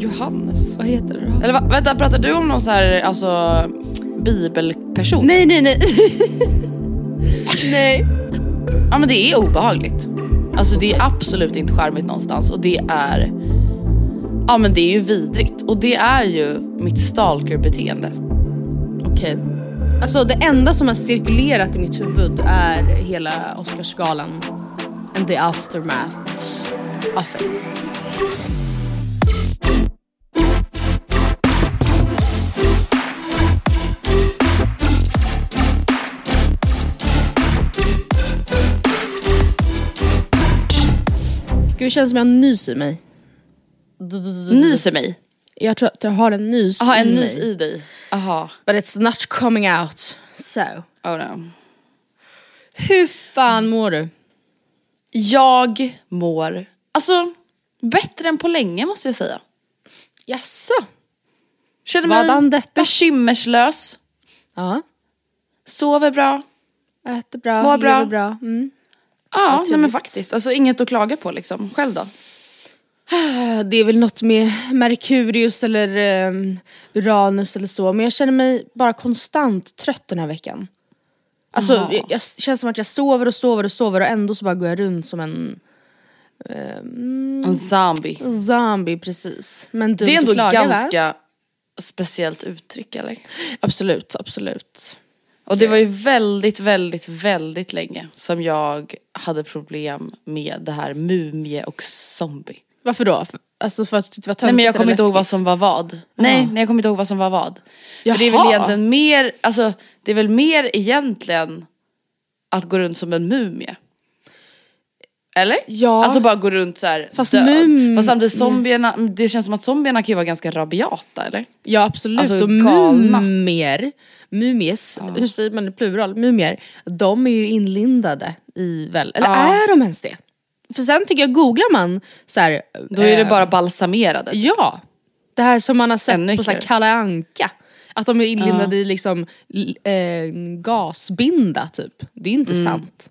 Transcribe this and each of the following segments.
Johannes. Vad heter då? Eller va, vänta, pratar du om någon så här, alltså bibelperson? Nej, nej, nej. nej. Ja men det är obehagligt. Alltså det är absolut inte charmigt någonstans och det är Ja men det är ju vidrigt och det är ju mitt stalkerbeteende. Okej. Alltså det enda som har cirkulerat i mitt huvud är hela Oscarsgalan and the aftermaths of it. Det känns som jag nys i mig. Nyser mig? Jag tror att jag har en nys Jaha en i nys mig. i dig. Jaha. But it's not coming out. So. Oh no. Hur fan mår du? Jag mår, alltså bättre än på länge måste jag säga. Jaså? Känner mig detta? bekymmerslös, Ja. sover bra. Äter bra, Mår bra. bra. Mm. Ja, nej men faktiskt. Alltså inget att klaga på liksom. Själv då? Det är väl något med Merkurius eller ehm, Uranus eller så. Men jag känner mig bara konstant trött den här veckan. Alltså Jaha. jag, jag känns som att jag sover och sover och sover och ändå så bara går jag runt som en ehm, En zombie. zombie precis. Men dumt Det är ändå klaga, va? ganska speciellt uttryck eller? Absolut, absolut. Och det var ju väldigt, väldigt, väldigt länge som jag hade problem med det här mumie och zombie. Varför då? Alltså för att det var Nej men jag kommer inte ihåg vad som var vad. Nej, nej jag kommer inte ihåg vad som var vad. För det är väl Jaha. egentligen mer, alltså det är väl mer egentligen att gå runt som en mumie. Eller? Ja. Alltså bara gå runt så här Fast död. mum- Fast samtidigt zombierna, det känns som att zombierna kan ju vara ganska rabiata eller? Ja absolut, Alltså, och mumier, mumies, hur säger man i plural, mumier, de är ju inlindade i väl, eller Ja. är de ens det? För sen tycker jag, googlar man så här, Då är det eh, bara balsamerade. Ja, det här som man har sett Ännu på så här. Kalle Anka. Att de är inlindade i liksom eh, gasbinda typ. Det är inte Mm. sant.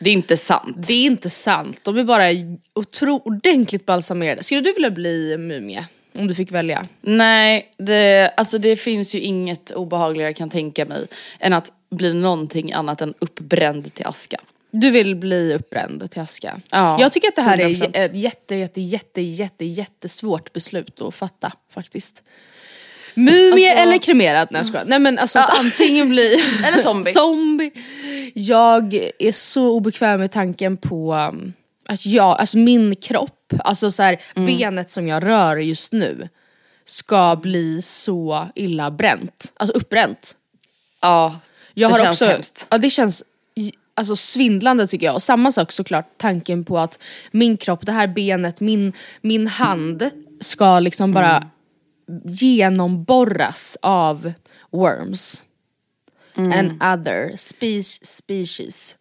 Det är inte sant. Det är inte sant, de är bara otro- ordentligt balsamerade. Skulle du vilja bli mumie? Om du fick välja? Nej, det, alltså det finns ju inget obehagligare jag kan tänka mig än att bli någonting annat än uppbränd till aska. Du vill bli uppbränd till aska? Ja, jag tycker att det här 100%. är ett jätte, jätte, jätte, jätte, jättesvårt beslut att fatta faktiskt. Mumie Alltså- eller kremerad? Nej jag. Nej men alltså att antingen bli Eller zombie. zombie. Jag är så obekväm med tanken på um, att jag, alltså min kropp, alltså så här, Mm. benet som jag rör just nu ska bli så illa bränt, alltså uppbränt. Ja, Jag det har känns också, hemskt. Ja det känns alltså, svindlande tycker jag. Och samma sak såklart tanken på att min kropp, det här benet, min, min hand ska liksom bara Mm. Genomborras av worms. Mm. And other spe- species.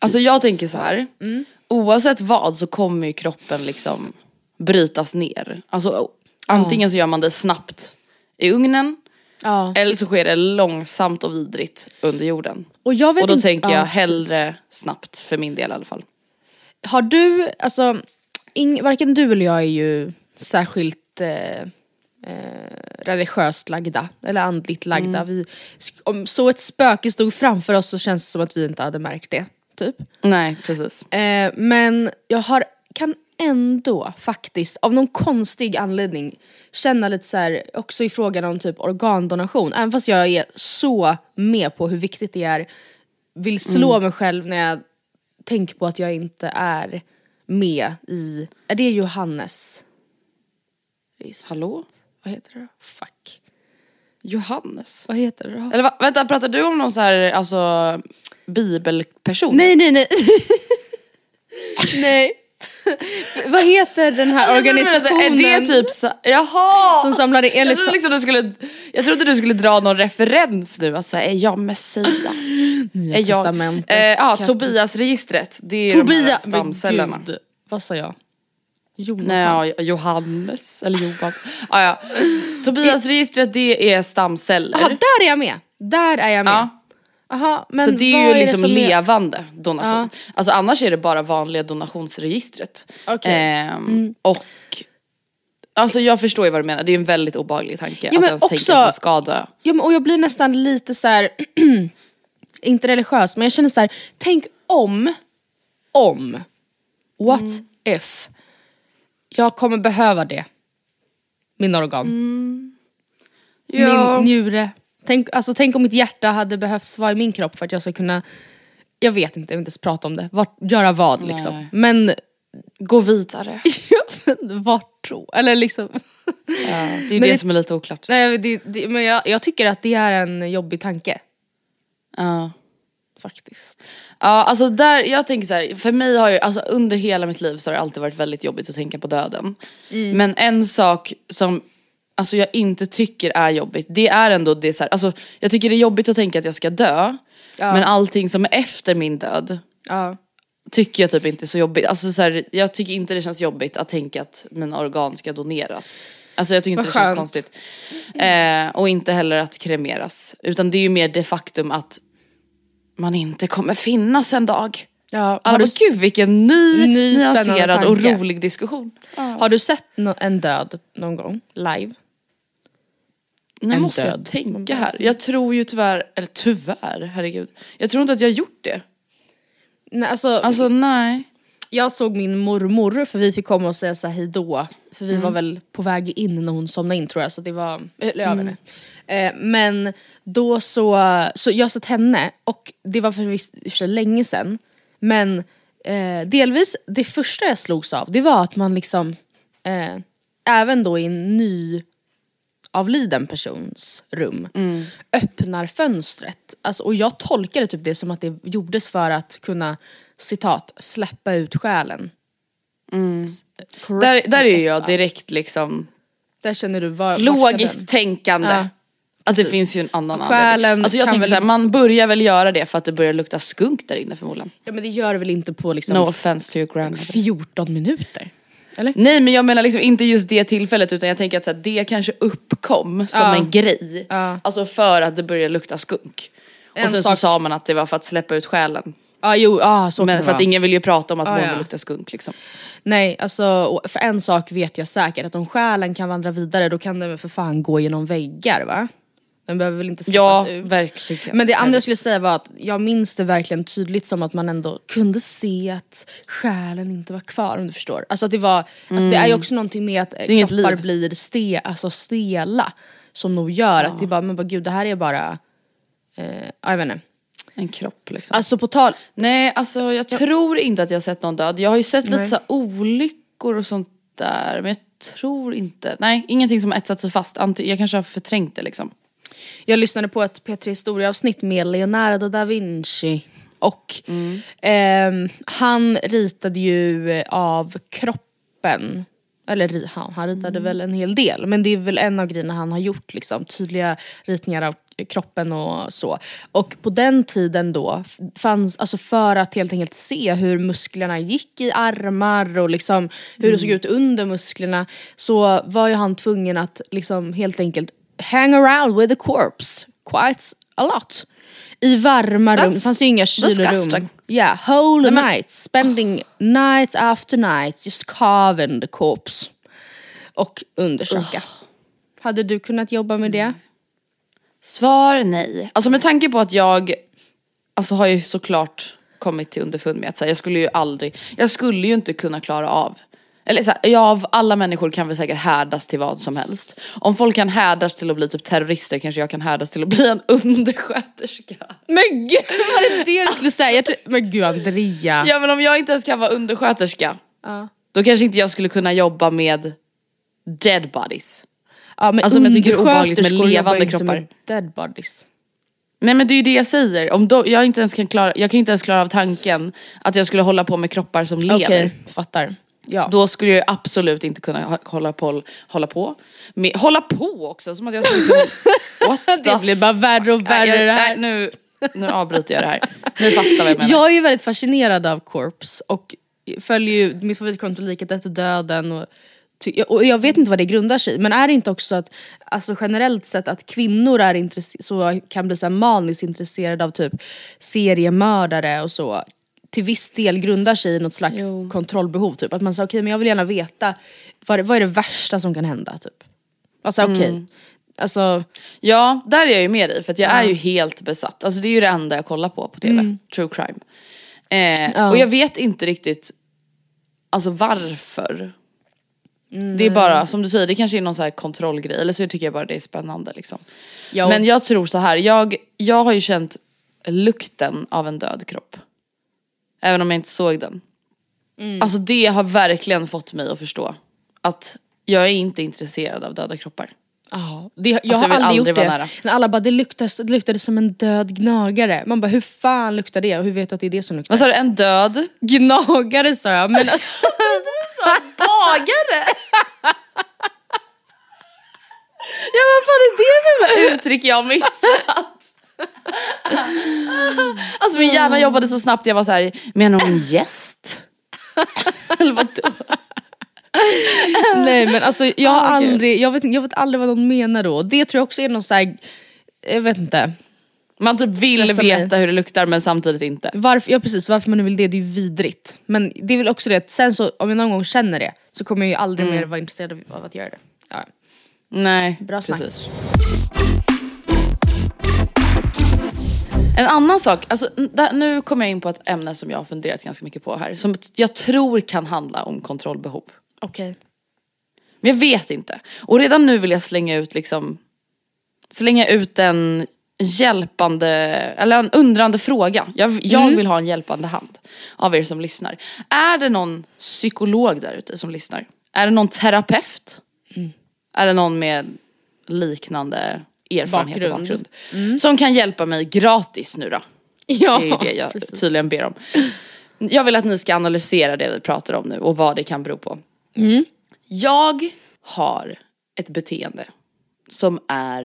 Alltså jag tänker så här. Mm. oavsett vad så kommer ju kroppen liksom brytas ner. Alltså Antingen så gör man det snabbt i ugnen Ja. eller så sker det långsamt och vidrigt under jorden. Och jag vet Och då inte- tänker ja, jag hellre snabbt för min del i alla fall. Har du, alltså, ing, varken du eller jag är ju särskilt eh, eh, religiöst lagda, eller andligt lagda. Mm. Vi, om så ett spöke stod framför oss så känns det som att vi inte hade märkt det. Typ. Nej precis. Eh, men jag har, kan ändå faktiskt av någon konstig anledning känna lite så här, också i frågan om typ organdonation, även fast jag är så med på hur viktigt det är, vill slå mig själv när jag tänker på att jag inte är med i, är det Johannes? Hallå? Vad heter det då? Fuck. Johannes? Vad heter det då? Eller va, vänta, pratar du om någon så här, alltså bibelperson? Nej nej nej. nej. Vad heter den här organisationen Är det typ så, jaha! som samlade eller jag, trodde liksom du skulle, jag trodde du skulle dra någon referens nu, alltså är jag Messias? Nya är jag, eh, ja, Tobias-registret, det är de här stamcellerna. gud, vad sa jag? Jonathan. Nej, ja, Johannes eller Johan. ah, ja. Tobias-registret det är stamceller. Jaha, där är jag med! Där är jag med. Ja. Aha, men så det är ju liksom som är- levande donation. Alltså annars är det bara vanliga donationsregistret. Okej. Ehm, Och Alltså jag förstår ju vad du menar, det är en väldigt obehaglig tanke men att ens tänka också- att man ska dö. Ja, men, och jag blir nästan lite så här inte religiös, men jag känner så här, tänk om, om, what Mm. if, jag kommer behöva det. Min organ. Ja. Min njure. Tänk, alltså, tänk om mitt hjärta hade behövts vara i min kropp för att jag ska kunna, jag vet inte, jag vill inte ens prata om det. Vart, göra vad liksom. Nej. Men, Gå vidare. ja, men vart då? Eller liksom. Ja, det är ju Men det, det- som är lite oklart. Nej, det, det, men jag, jag tycker att det är en jobbig tanke. Ja. Faktiskt. Ja alltså där, jag tänker så här, för mig har ju, alltså under hela mitt liv så har det alltid varit väldigt jobbigt att tänka på döden. Mm. Men en sak som alltså jag inte tycker är jobbigt, det är ändå det så här, alltså jag tycker det är jobbigt att tänka att jag ska dö. Men allting som är efter min död Ja. tycker jag typ inte är så jobbigt. Alltså så här, jag tycker inte det känns jobbigt att tänka att mina organ ska doneras. Alltså jag tycker inte Vad det känns konstigt. Eh, och inte heller att kremeras. Utan det är ju mer det faktum att man inte kommer finnas en dag. Ja, har, du, gud vilken ny, Ny nyanserad och rolig diskussion. har du sett no, en död någon gång live? Nu En måste jag död. tänka här. Jag tror ju tyvärr, eller tyvärr, herregud. Jag tror inte att jag har gjort det. Nej, alltså, Alltså nej. jag såg min mormor för vi fick komma och säga så här hejdå. För vi var Mm. väl på väg in när hon somnade in tror jag så det var, eller jag vet inte. Eh, men då så, så jag sett henne och det var för, för sig länge sedan. Men eh, delvis, det första jag slogs av det var att man liksom, eh, även då i en ny avliden persons rum öppnar fönstret. Alltså, och jag tolkade typ det som att det gjordes för att kunna citat släppa ut själen. Correct Där, där är jag direkt liksom Där känner du var, logiskt tänkande. Ja, att det precis. finns ju en annan Själen anledning. Alltså jag tänker väl- så här, man börjar väl göra det för att det börjar lukta skunk där inne förmodligen. Ja men det gör det väl inte på liksom No offense to your grandmother. 14 minuter? Eller? Nej men jag menar liksom inte just det tillfället utan jag tänker att här, det kanske uppkom som Ja. en grej. Ja. Alltså för att det började lukta skunk. En och sen sak- så sa man att det var för att släppa ut själen. Ja jo, ah, så Men för att vara. ingen vill ju prata om att Ja, någon ja. luktar skunk liksom. Nej, alltså och för en sak vet jag säkert att om själen kan vandra vidare då kan den väl för fan gå genom väggar va? Den behöver väl inte släppas Ja, ut. verkligen. Men det andra jag skulle säga var att jag minns det verkligen tydligt som att man ändå kunde se att själen inte var kvar om du förstår. Alltså det var, alltså det är ju också någonting med att kroppar blir ste, alltså stela. Som nog gör att det bara, men bara gud det här är bara, eh, ja, jag vet inte. En kropp liksom. Alltså på tal, Nej alltså jag tror inte att jag har sett någon död. Jag har ju sett lite Nej. så här olyckor och sånt där. Men jag tror inte, nej ingenting som etsat sig fast. Jag kanske har förträngt det liksom. Jag lyssnade på ett P3 Historia-avsnitt med Leonardo da Vinci. Och ehm, han ritade ju eh, av kroppen. Eller han, han ritade väl en hel del. Men det är väl en av grejerna han har gjort. Liksom, tydliga ritningar av kroppen och så. Och på den tiden då fanns, alltså för att helt enkelt se hur musklerna gick i armar och liksom hur det såg ut under musklerna så var ju han tvungen att liksom helt enkelt hang around with the corpse quite a lot. I varma rum, det fanns ju inga kylrum. Yeah, whole Nej, men- nights, spending night after night just carving the corpse. Och undersöka. Hade du kunnat jobba med det? Svar nej. Alltså med tanke på att jag alltså har ju såklart kommit till underfund med att här, jag skulle ju aldrig, jag skulle ju inte kunna klara av eller så här, ja, av alla människor kan vi säkert härdas till vad som helst. Om folk kan härdas till att bli typ terrorister kanske jag kan härdas till att bli en undersköterska. Men gud, var det det du skulle säga? Men gud Andrea. Ja men om jag inte ens kan vara undersköterska, Ja. då kanske inte jag skulle kunna jobba med dead bodies. Ja, men Alltså, men jag tycker är obehagligt med levande ju inte kroppar. med dead bodies. Nej men det är ju det jag säger, om då, jag, inte ens kan klara, jag kan inte ens klara av tanken att jag skulle hålla på med kroppar som lever. Okej, fattar. Ja. Då skulle jag absolut inte kunna hålla på, hålla på, med, hålla på också som att jag skulle liksom, det blir bara värre och Nej, värre jag, det här. nej, nu, nu avbryter jag det här. Ni fattar vad jag menar. Jag är ju väldigt fascinerad av Corpse och följer ju mitt favoritkonto Liket efter döden och, och jag vet inte vad det grundar sig i, men är det inte också att alltså generellt sett att kvinnor är så kan bli så här maniskt intresserade av typ seriemördare och så till viss del grundar sig i något slags Jo. kontrollbehov typ. Att man säger okej men jag vill gärna veta vad, är- vad är det värsta som kan hända typ. Alltså okej, Mm. alltså Ja, där är jag ju med dig för jag är ju helt besatt. Alltså det är ju det enda jag kollar på på tv, Mm. true crime. Eh, Och jag vet inte riktigt alltså varför. Det är bara, som du säger, det kanske är någon så här kontrollgrej eller så tycker jag bara det är spännande liksom. Ja. Men jag tror så här, jag, jag har ju känt lukten av en död kropp. Även om jag inte såg den. Mm. Alltså det har verkligen fått mig att förstå att jag är inte intresserad av döda kroppar. Ja, det, jag Alltså, har jag aldrig aldrig gjort det. nära. När alla bara det luktade, det luktade som en död gnagare. Man bara hur fan luktar det och hur vet du att det är det som luktar? Vad sa du, en död? Gnagare sa jag men Bagare! ja vad fan är det för uttryck jag har missat? Alltså min hjärna jobbade så snabbt jag var så här, menar hon gäst? Eller vadå? nej men alltså jag har Ah, aldrig, jag vet, jag vet aldrig vad de menar då. Det tror jag också är någon så här, jag vet inte. Man typ vill mig. veta hur det luktar men samtidigt inte. Varför, ja precis, varför man nu vill det, det är ju vidrigt. Men det är väl också det att sen så, om jag någon gång känner det så kommer jag ju aldrig Mm. mer vara intresserad av- att göra det. Ja. Nej, Bra snack. precis. En annan sak, alltså, där, nu kommer jag in på ett ämne som jag har funderat ganska mycket på här. Som jag tror kan handla om kontrollbehov. Okej. Men jag vet inte. Och redan nu vill jag slänga ut liksom slänga ut en hjälpande, eller en undrande fråga. Jag, jag Mm. vill ha en hjälpande hand av er som lyssnar. Är det någon psykolog där ute som lyssnar? Är det någon terapeut? Mm. Eller någon med liknande erfarenhet och Bakgrund. bakgrund? Som kan hjälpa mig gratis nu då? Ja, Det är ju det jag precis. tydligen ber om. Jag vill att ni ska analysera det vi pratar om nu och vad det kan bero på. Mm. Jag har ett beteende som är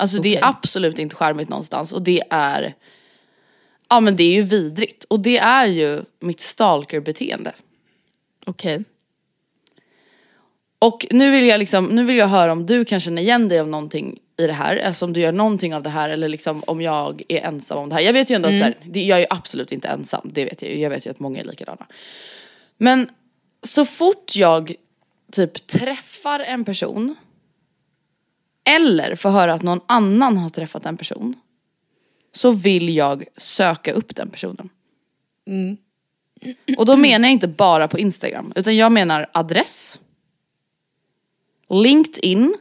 Alltså det är absolut inte charmigt någonstans och det är Ja men det är ju vidrigt och det är ju mitt stalkerbeteende. Okej. Och nu vill jag liksom, nu vill jag höra om du kan känna igen dig av någonting i det här, alltså om du gör någonting av det här eller liksom om jag är ensam om det här. Jag vet ju ändå att så här, det, jag är ju absolut inte ensam, det vet jag ju. Jag vet ju att många är likadana. Men så fort jag typ träffar en person eller får höra att någon annan har träffat en person så vill jag söka upp den personen. Och då menar jag inte bara på Instagram utan jag menar adress, LinkedIn,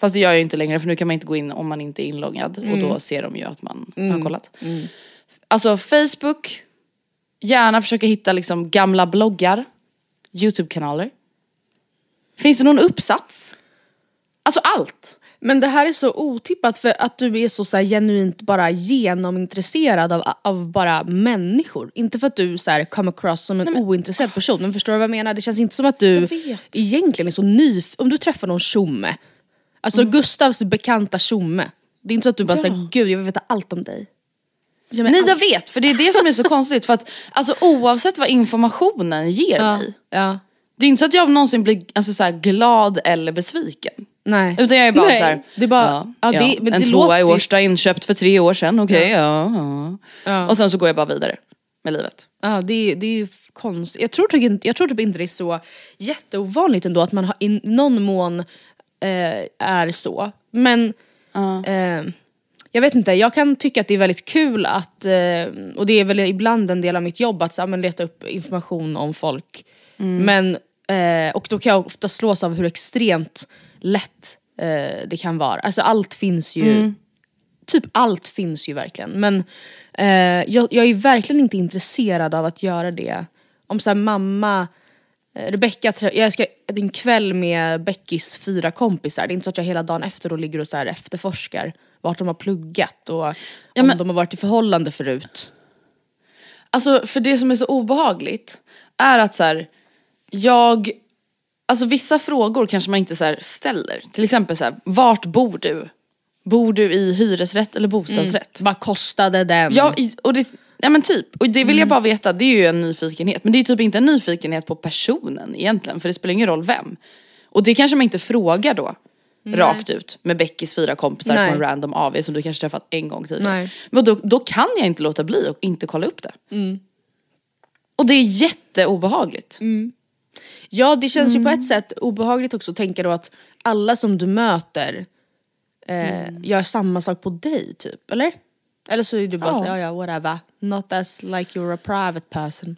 fast det gör jag inte längre för nu kan man inte gå in om man inte är inloggad och då ser de ju att man har kollat. Alltså Facebook, gärna försöka hitta liksom gamla bloggar, YouTube-kanaler. Finns det någon uppsats? Alltså allt. Men det här är så otippat för att du är så, så här, genuint bara genomintresserad av, av bara människor. Inte för att du så här, come across som en ointresserad person. Men förstår du vad jag menar? Det känns inte som att du egentligen är så nyf... Om du träffar någon tjomme, alltså Gustavs bekanta tjomme. Det är inte så att du bara Mm. Ja. säger gud jag vill veta allt om dig. Jag Nej jag allt. vet, för det är det som är så konstigt. För att alltså, oavsett vad informationen ger Ja, mig. ja. Det är inte så att jag någonsin blir alltså, så glad eller besviken. Nej. Utan jag är bara Nej, så här, det är bara, ja, ja, ja, det, en det tvåa i Årsta inköpt för tre år sedan, okej ja. Ja, Ja. Och sen så går jag bara vidare med livet. Ja det, är- det är ju konstigt. Jag tror, typ jag tror typ inte det är så jätteovanligt ändå att man har, i någon mån eh, är så. Men eh, jag vet inte, jag kan tycka att det är väldigt kul att, eh, och det är väl ibland en del av mitt jobb att så, men leta upp information om folk. Men, eh, och då kan jag ofta slås av hur extremt lätt eh, det kan vara. Alltså allt finns ju typ allt finns ju verkligen. Men eh, jag, jag är verkligen inte intresserad av att göra det. Om så här, mamma, eh, Rebecca, trä- jag ska en kväll med Beckis fyra kompisar. Det är inte så att jag hela dagen efter då ligger och så här efterforskar vart de har pluggat och om men- de har varit i förhållande förut. Alltså för det som är så obehagligt är att så här, jag, alltså vissa frågor kanske man inte så ställer. Till exempel så här, vart bor du? Bor du i hyresrätt eller bostadsrätt? Vad kostade den? Ja, och det, ja men typ. Och det vill jag bara veta, det är ju en nyfikenhet. Men det är typ inte en nyfikenhet på personen egentligen, för det spelar ingen roll vem. Och det kanske man inte frågar då, rakt ut, med Beckis fyra kompisar Nej. på en random AV som du kanske träffat en gång tidigare. Nej. Men då, då kan jag inte låta bli och inte kolla upp det. Mm. Och det är jätteobehagligt. Ja det känns ju på ett sätt obehagligt också att tänka då att alla som du möter eh, gör samma sak på dig typ, eller? Eller så är du bara Ja. så, ja ja whatever, not as like you're a private person.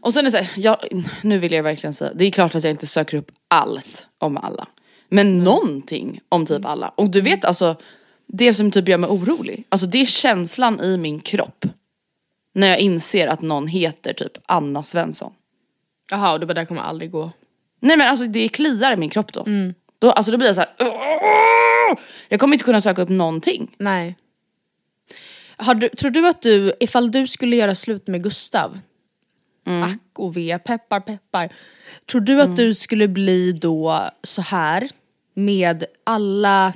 Och sen är det så här, jag, nu vill jag verkligen säga, det är klart att jag inte söker upp allt om alla. Men någonting om typ alla. Och du vet alltså, det som typ gör mig orolig, alltså det är känslan i min kropp. När jag inser att någon heter typ Anna Svensson. Jaha och du bara det kommer aldrig gå. Nej men alltså det kliar i min kropp då. då alltså då blir jag så här. "Åh!" Jag kommer inte kunna söka upp någonting. Nej. Har du, tror du att du, ifall du skulle göra slut med Gustav, ack och ve, peppar peppar. Tror du att du skulle bli då så här med alla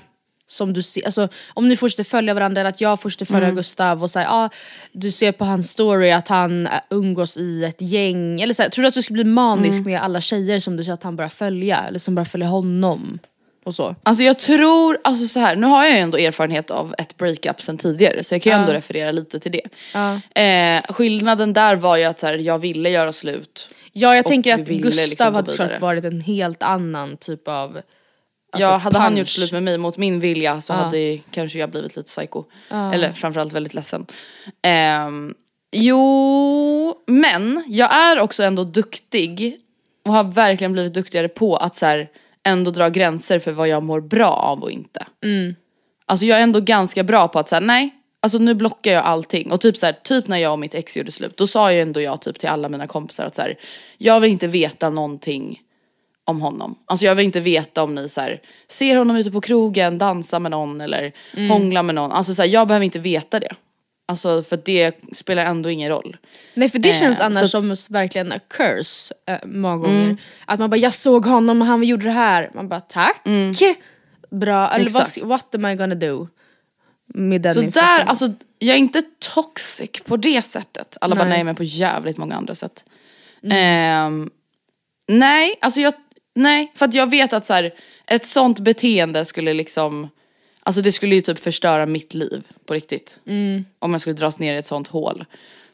som du ser, alltså om ni fortsätter följa varandra eller att jag fortsätter följa Gustav och säga ah, du ser på hans story att han umgås i ett gäng, eller så här, tror du att du skulle bli manisk med alla tjejer som du ser att han börjar följa, eller som börjar följa honom? Och så. Alltså jag tror, alltså så här, nu har jag ju ändå erfarenhet av ett breakup sen tidigare så jag kan ju ändå referera lite till det. Eh, skillnaden där var ju att så här, jag ville göra slut. Ja jag tänker att ville Gustav liksom hade varit en helt annan typ av Alltså, ja, hade han punch. gjort slut med mig mot min vilja så Ja. hade kanske jag blivit lite psycho. Eller framförallt väldigt ledsen. Ehm, jo, men jag är också ändå duktig och har verkligen blivit duktigare på att så här, ändå dra gränser för vad jag mår bra av och inte. Alltså jag är ändå ganska bra på att säga nej, alltså nu blockar jag allting. Och typ så här, typ när jag och mitt ex gjorde slut, då sa ju ändå jag typ till alla mina kompisar att så här, jag vill inte veta någonting om honom. Alltså jag vill inte veta om ni så här, ser honom ute på krogen, dansar med någon eller hånglar med någon. Alltså så här, jag behöver inte veta det. Alltså för det spelar ändå ingen roll. Nej för det Eh, känns annars att- Mm. som verkligen a curse äh, många gånger. Att man bara jag såg honom och han gjorde det här. Man bara tack. Bra, eller vad, what am I gonna do? Med den Så där, alltså jag är inte toxic på det sättet. Alla bara Nej. nej men på jävligt många andra sätt. Ehm, nej, alltså jag, nej för att jag vet att så här, ett sånt beteende skulle liksom, alltså det skulle ju typ förstöra mitt liv på riktigt. Om jag skulle dras ner i ett sånt hål.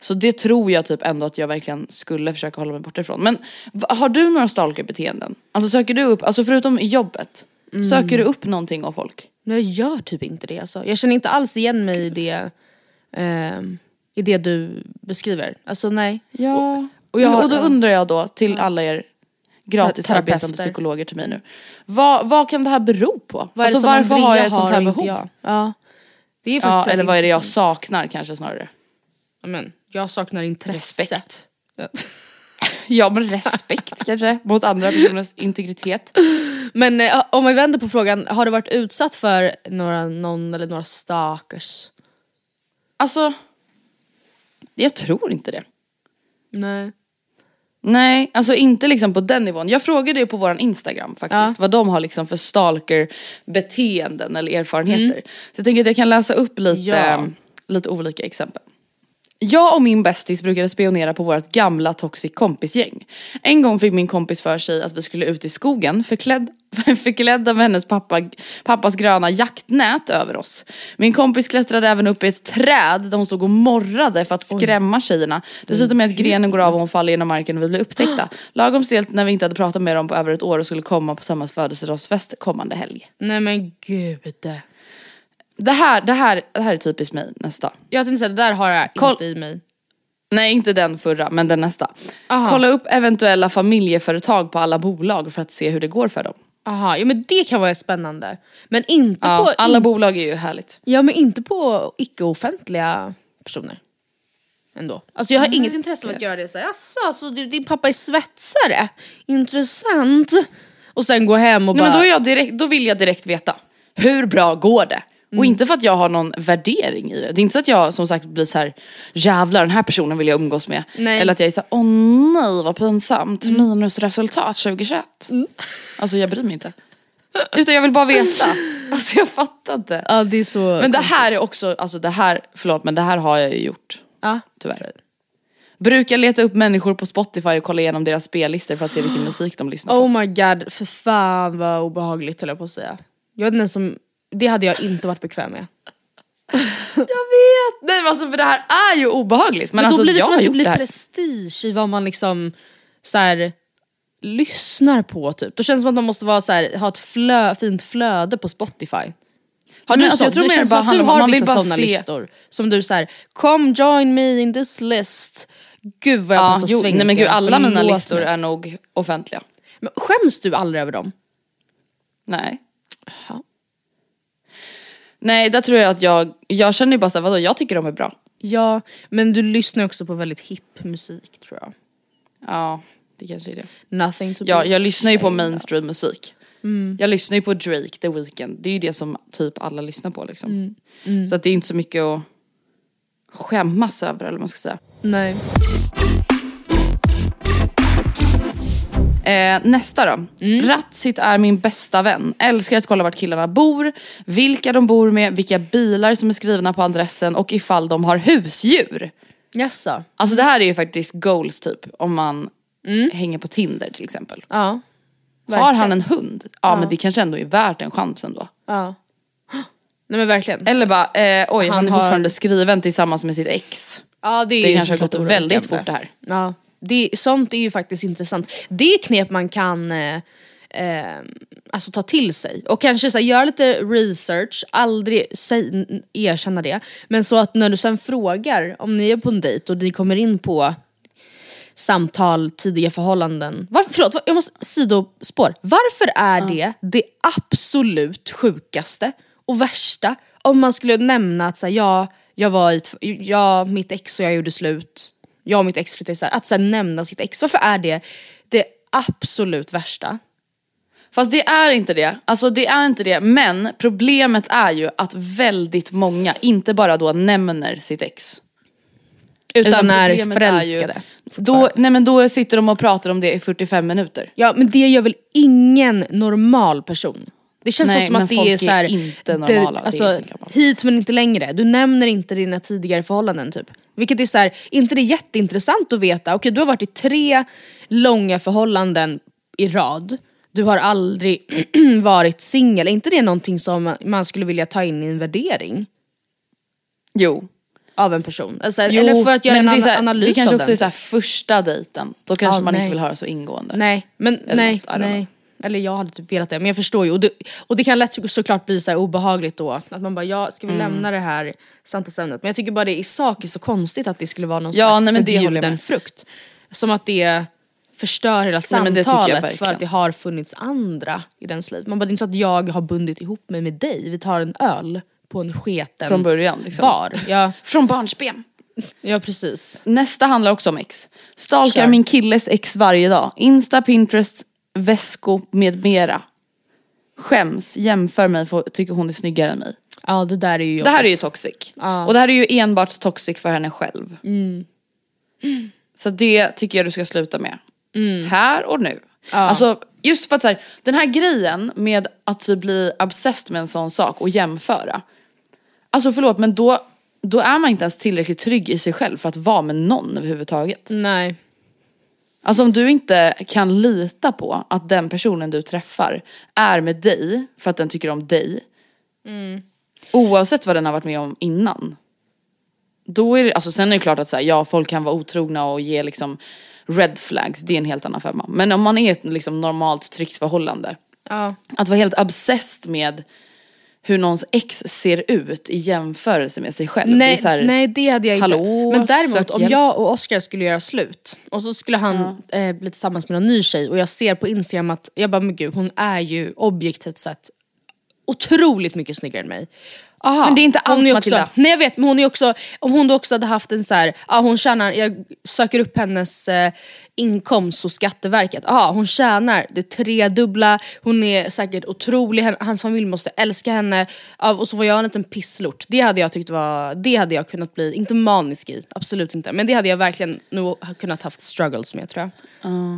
Så det tror jag typ ändå att jag verkligen skulle försöka hålla mig borta ifrån. Men har du några stalkerbeteenden? Alltså söker du upp, alltså förutom jobbet, söker du upp någonting av folk? Jag gör typ inte det alltså. Jag känner inte alls igen mig i det, ehm, i det du beskriver. Alltså nej. Ja, och och, har- och då undrar jag då till alla er gratis Terapeuter. arbetande psykologer till mig nu. Vad, vad kan det här bero på? Vad alltså, varför har jag ett sånt här behov? Jag? Ja. Det är Ja, faktiskt eller väldigt vad är det jag saknar kanske snarare? Ja, Men, jag saknar intresse. Respekt. Ja. Ja men respekt kanske mot andra personers integritet. Men eh, om vi vänder på frågan, har du varit utsatt för några, någon eller några stalkers? Alltså, jag tror inte det. Nej. Nej, alltså inte liksom på den nivån. Jag frågade ju på våran Instagram faktiskt vad de har liksom för stalker-beteenden eller erfarenheter. Så jag tänker att jag kan läsa upp lite, Ja. lite olika exempel. Jag och min bästis brukade spionera på vårt gamla toxic kompisgäng. En gång fick min kompis för sig att vi skulle ut i skogen förklädd, förklädda med hennes pappa, pappas gröna jaktnät över oss. Min kompis klättrade även upp i ett träd där hon stod och morrade för att skrämma tjejerna. Dessutom är att grenen går av och hon faller genom marken och vi blir upptäckta. Lagom stelt när vi inte hade pratat med dem på över ett år och skulle komma på samma födelsedagsfest kommande helg. Nej men gud. Det här, det här, det här är typiskt mig nästa. Jag tänkte säga, det där har jag Koll- inte i mig. Nej inte den förra men den nästa. Aha. Kolla upp eventuella familjeföretag på alla bolag för att se hur det går för dem. Aha, ja men det kan vara spännande. Men inte Ja, på, alla in, bolag är ju härligt. ja, men inte på icke-offentliga personer. Ändå. Alltså jag har inget intresse av att göra det såhär, jaså så du, din pappa är svetsare? Intressant. Och sen gå hem och Nej, bara... men då, är jag direkt, då vill jag direkt veta, hur bra går det? Och inte för att jag har någon värdering i det. Det är inte så att jag som sagt blir så här: jävlar den här personen vill jag umgås med. Nej. Eller att jag är såhär, åh nej vad pinsamt, minusresultat 2021. Alltså jag bryr mig inte. Utan jag vill bara veta. Alltså jag fattar inte. Ja det är så... Men det här är också, alltså det här, förlåt men det här har jag ju gjort. ja, tyvärr. så- Brukar leta upp människor på Spotify och kolla igenom deras spellistor för att se vilken musik de lyssnar på. Oh my god, för fan vad obehagligt höll jag på att säga. Jag vet inte ens om, det hade jag inte varit bekväm med. Jag vet! Nej men alltså för det här är ju obehagligt. Men, Men alltså då blir det jag som att det blir det prestige i vad man liksom så här, lyssnar på typ. Då känns det som att man måste vara så här, ha ett flö, fint flöde på Spotify. Har du Men alltså, så? jag tror det känns som att du har man vissa sådana listor. Som du såhär, come join me in this list. Gud vad jag Ja, pratar jo, nej svengelska, men gud alla mina listor mig. är nog offentliga. Men skäms du aldrig över dem? Nej. Nej där tror jag att jag, jag känner ju bara såhär vadå jag tycker de är bra. Ja, men du lyssnar också på väldigt hipp musik tror jag. Ja det kanske är det. Nothing to Ja, jag lyssnar ju på mainstream musik. Mm. Jag lyssnar ju på Drake, The Weeknd. Det är ju det som typ alla lyssnar på liksom. Mm. Så att det är inte så mycket att skämmas över eller vad man ska säga. Nej. Eh, nästa då. Mm. Ratsit är min bästa vän. Älskar att kolla vart killarna bor, vilka de bor med, vilka bilar som är skrivna på adressen och ifall de har husdjur. Jaså? Alltså det här är ju faktiskt goals typ om man Mm. hänger på Tinder till exempel. Ja. Har verkligen. han en hund? Ja, men det kanske ändå är värt en chans ändå. Ja. Nej men verkligen. Eller bara, eh, oj han, Han är har- fortfarande skriven tillsammans med sitt ex. Ja, det är Det ju kanske har gått väldigt fort det här. Ja, det, sånt är ju faktiskt intressant. Det är knep man kan eh, eh, alltså ta till sig. Och kanske så här, göra lite research, aldrig säg, erkänna det. Men så att när du sen frågar, om ni är på en dejt och ni kommer in på samtal, tidiga förhållanden. Varför, förlåt, jag måste, sidospår. Varför är det det absolut sjukaste och värsta om man skulle nämna att så här, ja, jag var i ja, mitt ex och jag gjorde slut, jag och mitt ex flyttade isär. Att så här, nämna sitt ex, varför är det det absolut värsta? Fast det är inte det. Alltså det är inte det. Men problemet är ju att väldigt många inte bara då nämner sitt ex. Utan är problemet är ju- förälskade. Då, nej men då sitter de och pratar om det i 45 minuter. Ja men det gör väl ingen normal person? Det känns Nej, som att det är så här, inte normala, är alltså, hit men inte längre. Du nämner inte dina tidigare förhållanden typ. Vilket är så här, inte det är jätteintressant att veta, okej du har varit i tre långa förhållanden i rad. Du har aldrig varit singel, är inte det någonting som man skulle vilja ta in i en värdering Jo. av en person? Alltså, jo eller för att göra en det här, analys Det kanske också den. är så här första dejten. Då kanske Ja, man nej. inte vill höra så ingående. Nej, men Eller något, nej. Eller jag hade typ velat det, men jag förstår ju. Och det, och det kan lätt såklart bli så obehagligt då. Att man bara, ja ska Mm. vi lämna det här samtalsämnet? Men jag tycker bara det i sak är så konstigt att det skulle vara någon Ja, slags nej, men det förbjuden frukt. Som att det förstör hela Nej, men det tycker jag samtalet för verkligen. att det har funnits andra i dens liv. Man bara, det är inte så att jag har bundit ihop mig med dig, vi tar en öl på en sketen Från början liksom. bar. Ja, Från barnsben. ja precis. Nästa handlar också om ex. Stalkar Kör. min killes ex varje dag. Insta, Pinterest, väskor med mera. Skäms, jämför mig för tycker hon är snyggare än mig. Ja det där är ju Det här är ju jobbigt. toxic. Ja. Och det här är ju enbart toxic för henne själv. Mm. Så det tycker jag du ska sluta med. Mm. Här och nu. Alltså just för att så här, den här grejen med att typ bli obsessed med en sån sak och jämföra. Alltså förlåt men då, då är man inte ens tillräckligt trygg i sig själv för att vara med någon överhuvudtaget. Nej. Alltså om du inte kan lita på att den personen du träffar är med dig för att den tycker om dig. Oavsett vad den har varit med om innan. Då är det, alltså sen är det klart att så här, ja folk kan vara otrogna och ge liksom red flags, det är en helt annan femma. Men om man är i ett liksom normalt tryggt förhållande. Ja. Att vara helt obsessed med hur någons ex ser ut i jämförelse med sig själv. det Nej, så här, nej det hade jag inte. hallå, Men däremot om hjälp. jag och Oscar skulle göra slut och så skulle han eh, bli tillsammans med någon ny tjej och jag ser på Instagram att, jag bara men gud hon är ju objektivt sett otroligt mycket snyggare än mig. Aha, Men det är inte allt, är också, Matilda. Nej jag vet men hon är också, om hon då också hade haft en så här, ja hon tjänar, jag söker upp hennes eh, inkomst hos Skatteverket, aha, hon tjänar det tredubbla, hon är säkert otrolig, hans familj måste älska henne, och så var jag en liten pisslort. Det hade jag tyckt var, det hade jag kunnat bli, inte manisk i, absolut inte, men det hade jag verkligen nog kunnat haft struggles med tror jag.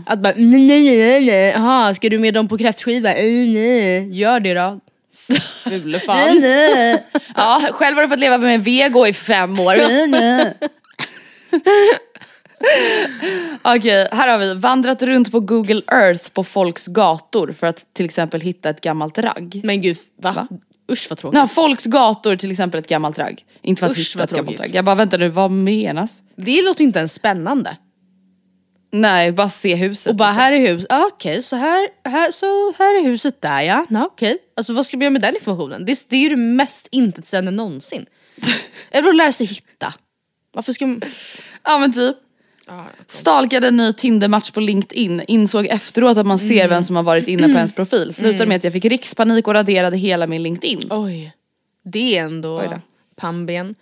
Att bara, nej nej nej, aha, ska du med dem på kräftskiva? Nej, nej, gör det då. Fule fan. Ja, själv har du fått leva med vego i fem år. Okej, här har vi vandrat runt på Google Earth på folks gator för att till exempel hitta ett gammalt ragg. Men gud, va? Usch vad tråkigt. Nej, folks gator till exempel ett gammalt ragg. Inte för att Usch, hitta ett gammalt ragg. Jag bara vänta nu, vad menas? Det låter inte ens spännande. Nej, bara se huset. Och bara liksom. här är huset, ah, okej så, här, här, så här är huset där ja, ja okej. Alltså vad ska vi göra med den informationen? Det, det är ju det mest intetsägande någonsin. Eller att lära sig hitta. Varför ska man... Ja men typ. Stalkade en ny Tindermatch på LinkedIn, insåg efteråt att man ser Mm. vem som har varit inne på ens profil. Slutade med att jag fick rikspanik och raderade hela min LinkedIn. Oj. Det är ändå pannben.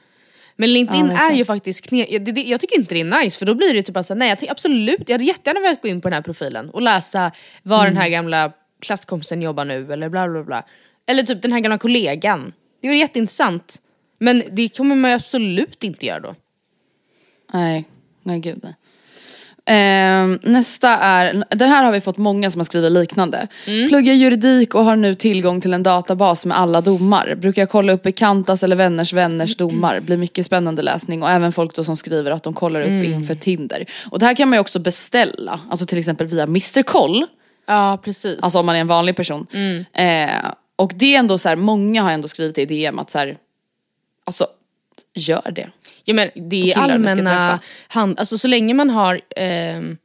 Men LinkedIn Ja, är ju faktiskt kne- jag, jag tycker inte det är nice för då blir det typ att säga, nej jag tänker absolut, jag hade jättegärna velat gå in på den här profilen och läsa var den här gamla klasskompisen jobbar nu eller bla bla bla. Eller typ den här gamla kollegan. Det var jätteintressant. Men det kommer man ju absolut inte göra då. Nej, nej gud nej. Ehm, nästa är, den här har vi fått många som har skrivit liknande. Pluggar juridik och har nu tillgång till en databas med alla domar. Brukar kolla upp bekantas eller vänners vänners domar. Blir mycket spännande läsning och även folk då som skriver att de kollar upp inför Tinder. Och det här kan man ju också beställa, alltså till exempel via Mr Koll. Ja precis. Alltså om man är en vanlig person. Eh, och det är ändå så här, många har ändå skrivit i DM att så här, alltså gör det. Ja men det är allmänna hand, alltså så länge man har ehm,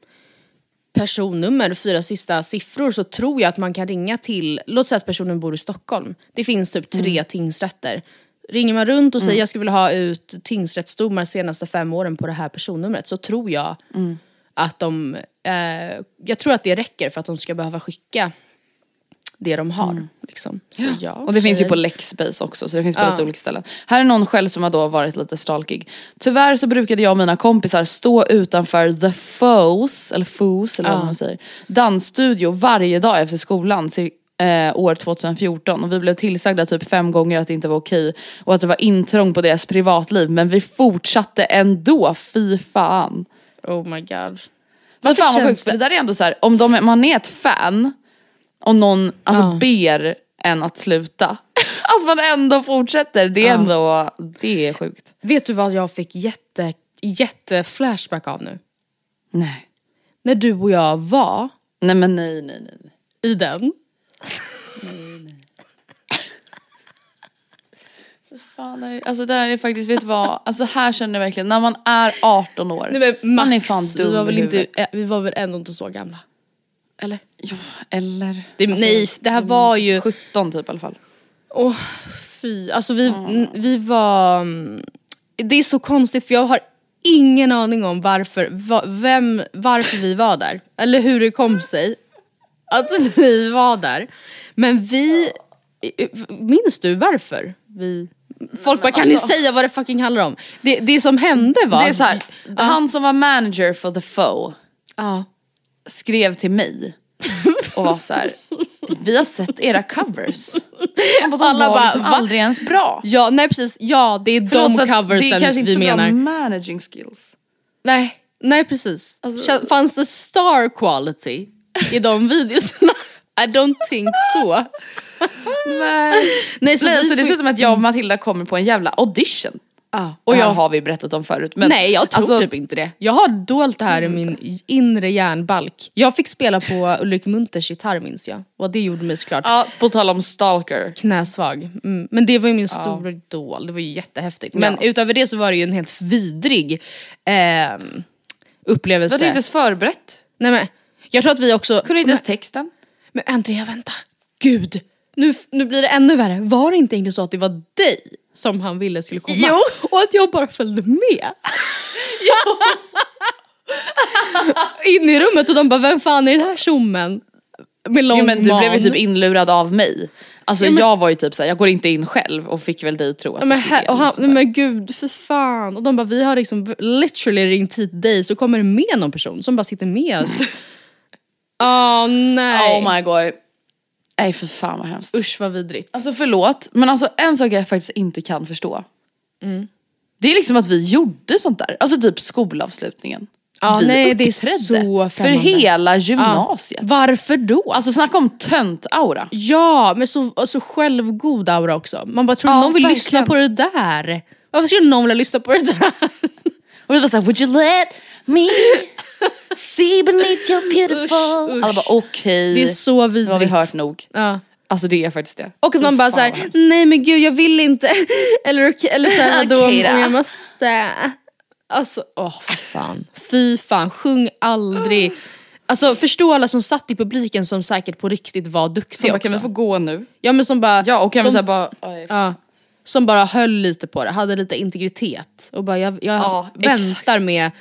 personnummer, fyra sista siffror, så tror jag att man kan ringa till, låt säga att personen bor i Stockholm. Det finns typ tre tingsrätter. Ringer man runt och säger jag skulle vilja ha ut tingsrättsdomar senaste fem åren på det här personnumret så tror jag att de, eh, jag tror att det räcker för att de ska behöva skicka det de har. Liksom. Så ja, Och det finns ju tjejer. på Lexbase också så det finns på lite olika ställen. Här är någon själv som har då varit lite stalkig. Tyvärr så brukade jag och mina kompisar stå utanför The Foes, eller Foes eller vad man säger, dansstudio varje dag efter skolan eh, år 2014 och vi blev tillsagda typ fem gånger att det inte var okej och att det var intrång på deras privatliv men vi fortsatte ändå, fy fan. Oh my god. Varför fan vad sjukt, för det där är ändå så här, om de, man är ett fan och någon alltså, Ja. ber en att sluta, att man ändå fortsätter, det är ändå, det är sjukt. Vet du vad jag fick jätte, jätte flashback av nu? Nej. När du och jag var Nej men nej nej nej. i den. Fan, nej. alltså det här är faktiskt, vet du vad, alltså här känner jag verkligen, när man är 18 år, Nej, men Max, man är fan dum vi, var väl inte, eh, vi var väl ändå inte så gamla? Eller? Ja, eller? Det, nej, det här var ju... 17 typ i alla fall. Åh fy, alltså vi, n- vi var... mm, Det är så konstigt för jag har ingen aning om varför, va, vem, varför vi var där. Eller hur det kom sig att vi var där. Men vi... Minns du varför vi... Folk bara, kan ni säga vad det fucking handlar om? Det, det som hände var... Det är så här, han som var manager för The Foe Ja. Skrev till mig och var så här. vi har sett era covers. Bara, de Alla var bara, liksom va? aldrig ens bra. ja, nej precis. Ja, det är Förlåt, de coversen det är kanske inte vi så menar. bra managing skills. Nej, nej precis. Alltså- Fanns det star quality i de videorna? I don't think so. Nej. Nej, så Nej, vi så dessutom att jag och Matilda kommer på en jävla audition. Ja, Och och jag jag, har vi berättat om förut. Men nej jag tror alltså, typ inte det. Jag har dolt det här i min inre hjärnbalk. Jag fick spela på Ulrik Munters gitarr minns jag. Och det gjorde mig såklart Ja, på tal om stalker. knäsvag. Mm. Men det var ju min stora idol, det var ju jättehäftigt. Men utöver det så var det ju en helt vidrig Du upplevelse. hade inte ens förberett. Nej men, jag tror att vi också... Kunde inte ens texten. Men Andrea vänta, gud! Nu, nu blir det ännu värre. Var det inte egentligen så att det var dig som han ville skulle komma? Jo. Och att jag bara följde med? In i rummet och de bara, vem fan är den här tjommen? Med lång Jo, men du man. blev ju typ inlurad av mig. Alltså jag var ju typ såhär, jag går inte in själv och fick väl dig att tro att Ja, men, här, och han, där. men gud, för fan. Och de bara, vi har liksom literally ringt hit dig så kommer det med någon person som bara sitter med. Åh nej. Oh my god. Nej för fan vad hemskt. Usch vad vidrigt. Alltså förlåt, men alltså en sak jag faktiskt inte kan förstå. Det är liksom att vi gjorde sånt där, alltså typ skolavslutningen. Ja, vi nej, det är så För främmande. hela gymnasiet. Varför då? Alltså snacka om tönt-aura. Ja, men så alltså, självgod aura också. Man bara tror Ja, någon vill verkligen. lyssna på det där. Varför skulle någon vilja lyssna på det där? Och vi var såhär, would you let me see beneath your beautiful... Usch, usch. Alla bara okej, Det är så nu har vi vidrigt. hört nog. Ja. Alltså det är faktiskt det. Och att man bara såhär, hemskt. nej men gud jag vill inte. eller okej, eller såhär då. om jag måste. Alltså åh fy fan. Fy fan, sjung aldrig. Alltså förstå alla som satt i publiken som säkert på riktigt var duktiga Så bara, också. kan vi få gå nu? Ja men som bara, Ja och kan vi de- såhär bara... oj. Ja, som bara höll lite på det, hade lite integritet. Och bara jag, jag Ja, väntar med,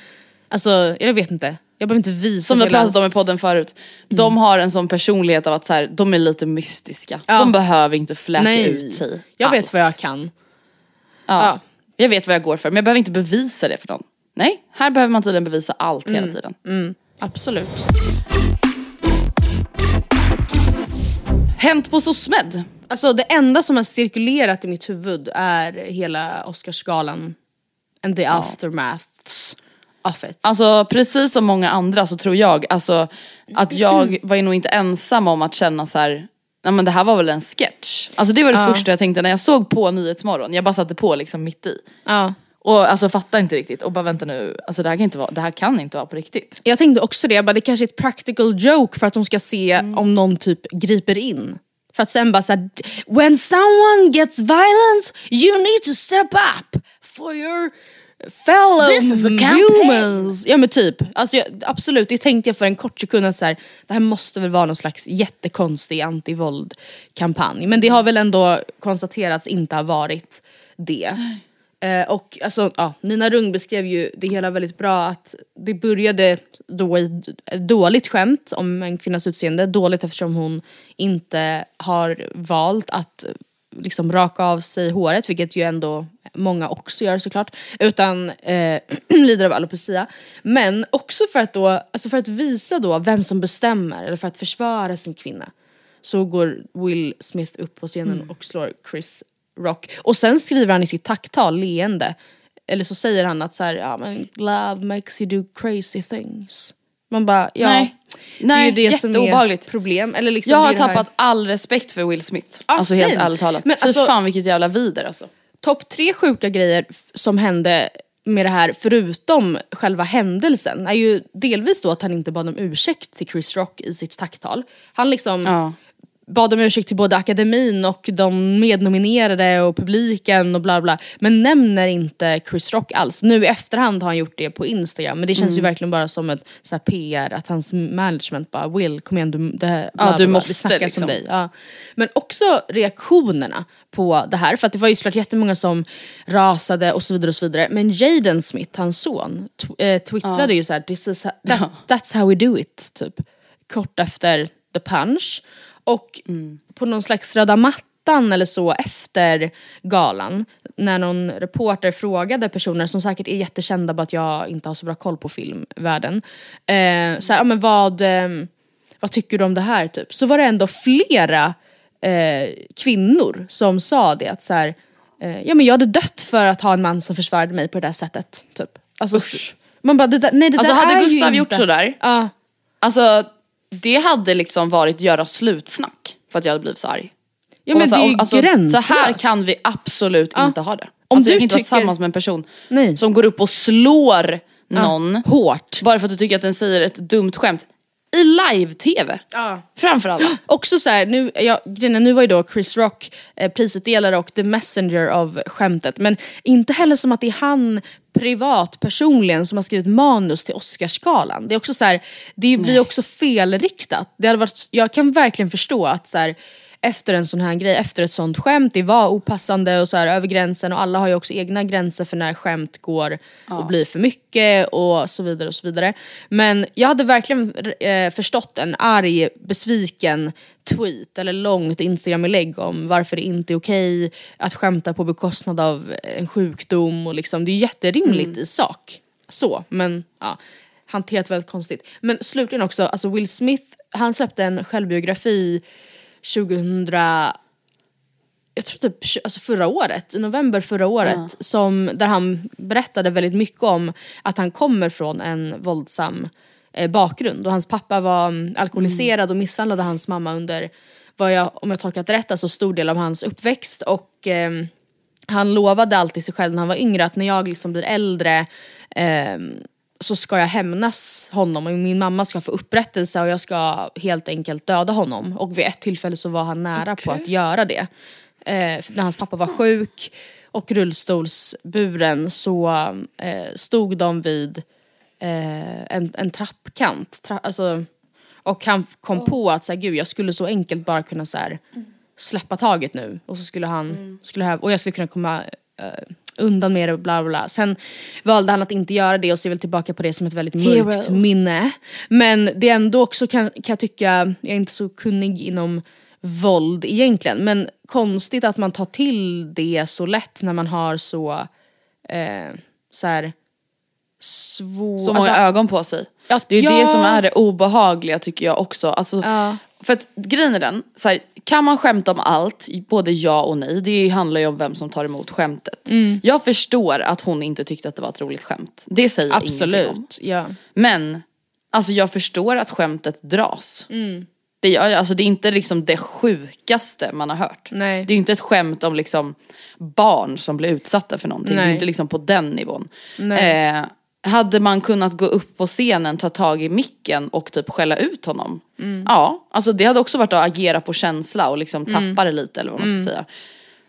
alltså jag vet inte, jag behöver inte visa Som vi har pratat om i podden förut. De har en sån personlighet av att så här, de är lite mystiska. Ja. De behöver inte fläka Nej, ut sig. jag vet allt. vad jag kan. Ja. Ja. Jag vet vad jag går för men jag behöver inte bevisa det för någon. Nej, här behöver man tydligen bevisa allt Mm. hela tiden. Absolut. Hänt på SOSMED. Alltså det enda som har cirkulerat i mitt huvud är hela Oscarsgalan and the aftermaths of it. Alltså precis som många andra så tror jag alltså, att jag var ju nog inte ensam om att känna så här. Nej men det här var väl en sketch. Alltså det var det första jag tänkte när jag såg på Nyhetsmorgon. Jag bara satte på liksom mitt i. ja. Och alltså fattade inte riktigt och bara vänta nu, alltså det här kan inte vara, det här kan inte vara på riktigt. Jag tänkte också det, jag bara, det kanske är ett practical joke för att de ska se Mm. om någon typ griper in. För att sen bara såhär, when someone gets violent you need to step up for your Fellow This is a humans! Ja men typ, alltså jag, absolut det tänkte jag för en kort sekund att så här, det här måste väl vara någon slags jättekonstig antivåldkampanj. Men det har väl ändå konstaterats inte ha varit det. Eh, och alltså, ja, Nina Rung beskrev ju det hela väldigt bra att det började då i dåligt skämt om en kvinnas utseende. Dåligt eftersom hon inte har valt att liksom raka av sig håret, vilket ju ändå många också gör såklart. Utan eh, lider av alopecia. Men också för att, då, alltså för att visa då vem som bestämmer, eller för att försvara sin kvinna. Så går Will Smith upp på scenen och slår Chris Rock. Och sen skriver han i sitt tacktal leende, eller så säger han att så här, ja men love makes you do crazy things. Man bara, ja. Nej. Det Nej, är ju det som är problem. Eller liksom Jag det har det här- tappat all respekt för Will Smith. Ja, alltså helt same. ärligt talat. Men Fy alltså- fan vilket jävla vider alltså. topp tre sjuka grejer som hände med det här, förutom själva händelsen, är ju delvis då att han inte bad om ursäkt till Chris Rock i sitt tacktal. Han liksom Ja. Bad om ursäkt till både akademin och de mednominerade och publiken och bla bla. Men nämner inte Chris Rock alls. Nu i efterhand har han gjort det på Instagram men det känns Mm. ju verkligen bara som ett så här PR, att hans management bara Will kom igen du, det här, Ja, bla, du bla, måste snackas liksom. om dig. Ja. Men också reaktionerna på det här, för att det var ju såklart jättemånga som rasade och så vidare och så vidare. Men Jaden Smith, hans son, eh, twittrade ju så här, This is ha- that, that's how we do it, typ. Kort efter the punch. Och på någon slags röda mattan eller så efter galan, när någon reporter frågade personer som säkert är jättekända bara att jag inte har så bra koll på filmvärlden. Eh, så här, ja, men vad, eh, vad tycker du om det här? Typ. Så var det ändå flera eh, kvinnor som sa det att så här, eh, ja, men jag hade dött för att ha en man som försvarade mig på det där sättet. Typ. Alltså, Usch. man bara, det där, nej, det Alltså där hade Gustav inte... gjort sådär, Ja. alltså det hade liksom varit göra slutsnack för att jag hade blivit så arg. Ja men det är ju alltså, gränslöst. Så här kan vi absolut inte ha det. Om alltså, du jag kan inte vara tycker- tillsammans med en person Nej. som går upp och slår någon Hårt. bara för att du tycker att den säger ett dumt skämt i live-tv. Ja. Framför alla. Också så här, nu, ja, grejen är, nu var ju då Chris Rock eh, prisutdelare och the messenger av skämtet. Men inte heller som att det är han privat, personligen, som har skrivit manus till Oscarsgalan. Det är också så här, det blir också felriktat. Det hade varit, jag kan verkligen förstå att så här, efter en sån här grej, efter ett sånt skämt, det var opassande och så här, över gränsen och alla har ju också egna gränser för när skämt går och blir för mycket och så vidare och så vidare. Men jag hade verkligen eh, förstått en arg, besviken tweet eller långt Instagram-inlägg om varför det inte är okej att skämta på bekostnad av en sjukdom och liksom, det är jätterimligt i sak. Så, men ja, hanterat väldigt konstigt. Men slutligen också, alltså Will Smith, han släppte en självbiografi 2000 jag tror typ alltså förra året, i november förra året, som, där han berättade väldigt mycket om att han kommer från en våldsam eh, bakgrund. Och hans pappa var mm, alkoholiserad och misshandlade hans mamma under, vad jag, om jag tolkat rätt, alltså stor del av hans uppväxt. Och ehm, han lovade alltid sig själv när han var yngre att när jag liksom blir äldre ehm, så ska jag hämnas honom och min mamma ska få upprättelse och jag ska helt enkelt döda honom. Och vid ett tillfälle så var han nära på att göra det. Eh, när hans pappa var sjuk och rullstolsburen så eh, stod de vid eh, en, en trappkant. Tra alltså, och han kom på att så här, gud jag skulle så enkelt bara kunna så här, släppa taget nu. Och så skulle han, skulle jag, och jag skulle kunna komma eh, undan med det och bla bla bla. Sen valde han att inte göra det och ser väl tillbaka på det som ett väldigt mörkt minne. Men det är ändå också kan, kan jag tycka, jag är inte så kunnig inom våld egentligen, men konstigt att man tar till det så lätt när man har så, eh, så här, svår... Så många alltså, ögon på sig. Ja, det är ju ja. det som är det obehagliga tycker jag också. Alltså, Ja. För att grejen är den, så här, kan man skämta om allt, både ja och nej, det handlar ju om vem som tar emot skämtet. Mm. Jag förstår att hon inte tyckte att det var ett roligt skämt. Det säger jag ingenting om. Absolut, ja. Men, alltså jag förstår att skämtet dras. Mm. Det, alltså, det är inte liksom det sjukaste man har hört. Nej. Det är inte ett skämt om liksom barn som blir utsatta för någonting. Det är Nej. inte liksom på den nivån. Nej. Eh, hade man kunnat gå upp på scenen, ta tag i micken och typ skälla ut honom? Mm. Ja, alltså det hade också varit att agera på känsla och liksom Mm. tappa det lite eller vad man ska säga.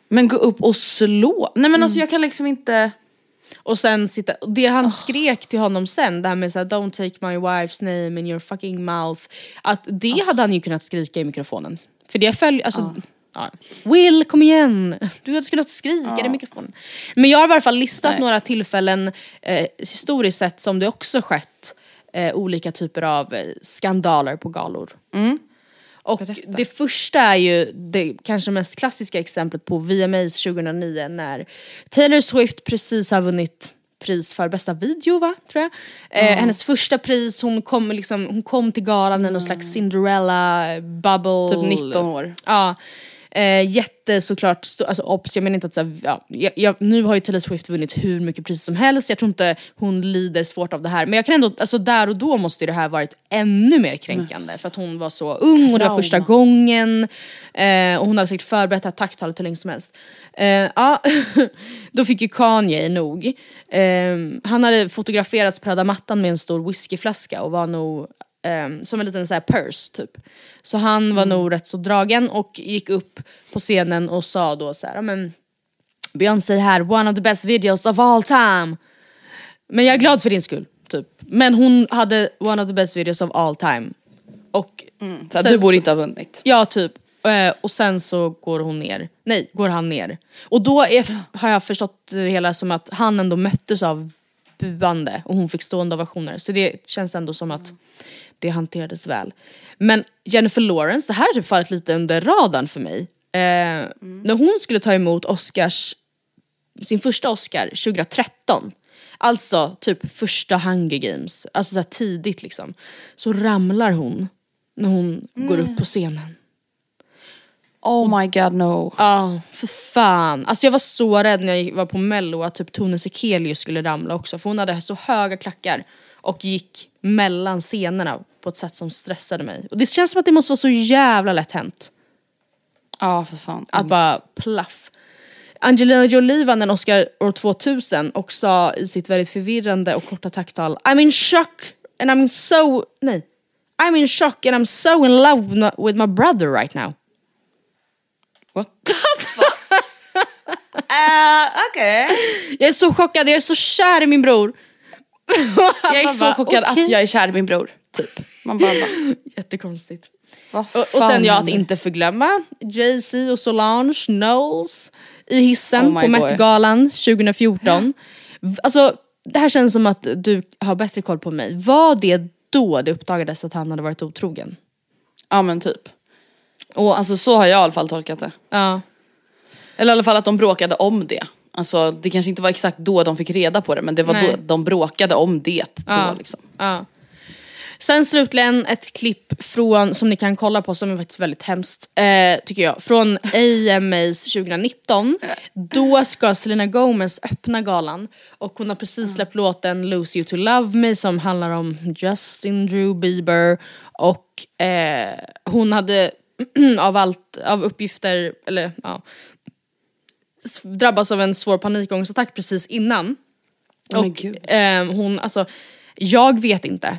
Men gå upp och slå, nej men alltså jag kan liksom inte... Och sen sitta, det han skrek till honom sen, det här med såhär don't take my wife's name in your fucking mouth. Att det hade han ju kunnat skrika i mikrofonen. För det följer, alltså ja. Will kom igen! Du hade kunnat skrika i mikrofonen. Men jag har i alla fall listat Nej. några tillfällen eh, historiskt sett som det också skett eh, olika typer av eh, skandaler på galor. Och det första är ju det kanske mest klassiska exemplet på VMAs 2009 när Taylor Swift precis har vunnit pris för bästa video va, tror jag. Eh, hennes första pris, hon kom, liksom, hon kom till galan i någon slags Cinderella bubble. Typ 19 år. Ja. Eh, jätte såklart, alltså obs, jag menar inte att så här, ja, jag, jag, nu har ju Taylor Swift vunnit hur mycket priser som helst, jag tror inte hon lider svårt av det här. Men jag kan ändå, alltså där och då måste ju det här varit ännu mer kränkande för att hon var så ung och det var Trauma. första gången. Eh, och hon hade säkert förberett det här tacktalet hur länge som helst. Eh, ja, då fick ju Kanye nog. Eh, han hade fotograferats på röda mattan med en stor whiskyflaska och var nog eh, som en liten så här purse typ. Så han var nog rätt så dragen och gick upp på scenen och sa då så här, "Ja, men Beyoncé här, one of the best videos of all time. Men jag är glad för din skull, typ. Men hon hade one of the best videos of all time. Och Så att sen du borde inte ha vunnit. Ja, typ. Eh, och sen så går hon ner. Nej, går han ner. Och då är, har jag förstått det hela som att han ändå möttes av buande och hon fick stående ovationer. Så det känns ändå som att det hanterades väl. Men Jennifer Lawrence, det här har typ fallit lite under radarn för mig. Eh, När hon skulle ta emot Oscars, sin första Oscar 2013, alltså typ första Hunger Games, alltså så tidigt liksom, så ramlar hon när hon går upp på scenen. Oh my god no. Ja, för fan. Alltså jag var så rädd när jag var på mello att typ Tone Sekelius skulle ramla också för hon hade så höga klackar och gick mellan scenerna på ett sätt som stressade mig. Och det känns som att det måste vara så jävla lätt hänt. Ja för fan. Att Ångest. bara plaff. Angelina Jolie vann en Oscar år 2000 och sa i sitt väldigt förvirrande och korta tacktal I'm in shock and I'm so... Nej. I'm in shock and I'm so in love with my- brother right now. What the fuck? uh, Okej. Jag är så chockad, jag är så kär i min bror. Jag är så bara, chockad okej. att jag är kär i min bror. Typ. Man bara, bara Jättekonstigt. Och, och sen ja, att inte förglömma Jay-Z och Solange Knowles i hissen Oh på. Met-galan 2014. V- Alltså, det här känns som att du har bättre koll på mig. Var det då det uppdagades att han hade varit otrogen? Ja men typ. Och, Alltså så har jag i alla fall tolkat det. ja. Eller i alla fall att de bråkade om det. Alltså det kanske inte var exakt då de fick reda på det men det var Nej. då de bråkade om det Ja. då liksom. Ja. Sen slutligen ett klipp från, som ni kan kolla på som är faktiskt väldigt hemskt, eh, tycker jag. Från AMAs 2019. Då ska Selena Gomez öppna galan och hon har precis släppt låten Lose You To Love Me som handlar om Justin Drew Bieber och eh, hon hade av allt, av uppgifter, eller ja, drabbas av en svår panikångestattack precis innan. Oh och ehm, hon, alltså, jag vet inte.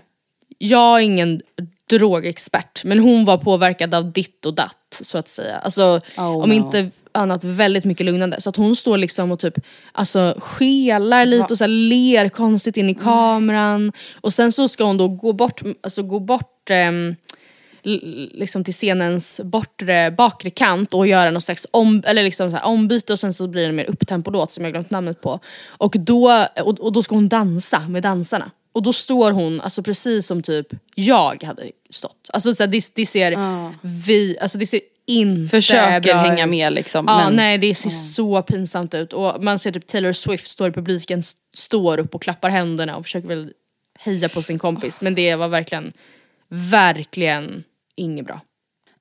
Jag är ingen drogexpert men hon var påverkad av ditt och datt så att säga. Alltså Oh, om no. inte annat väldigt mycket lugnande. Så att hon står liksom och typ alltså skelar lite och så här ler konstigt in i kameran. Och sen så ska hon då gå bort, alltså gå bort l- liksom till scenens bortre, bakre kant och göra någon slags om, eller liksom så här ombyte och sen så blir det en mer upptempo-låt som jag glömt namnet på. Och då, och, och då ska hon dansa med dansarna. Och då står hon alltså precis som typ jag hade stått. Alltså så här, det, det ser vi, alltså det ser inte Försöker bra hänga ut. med liksom. Ja, men, nej det ser så pinsamt ut. Och man ser typ Taylor Swift står i publiken, s- står upp och klappar händerna och försöker väl heja på sin kompis. Men det var verkligen, verkligen inget bra.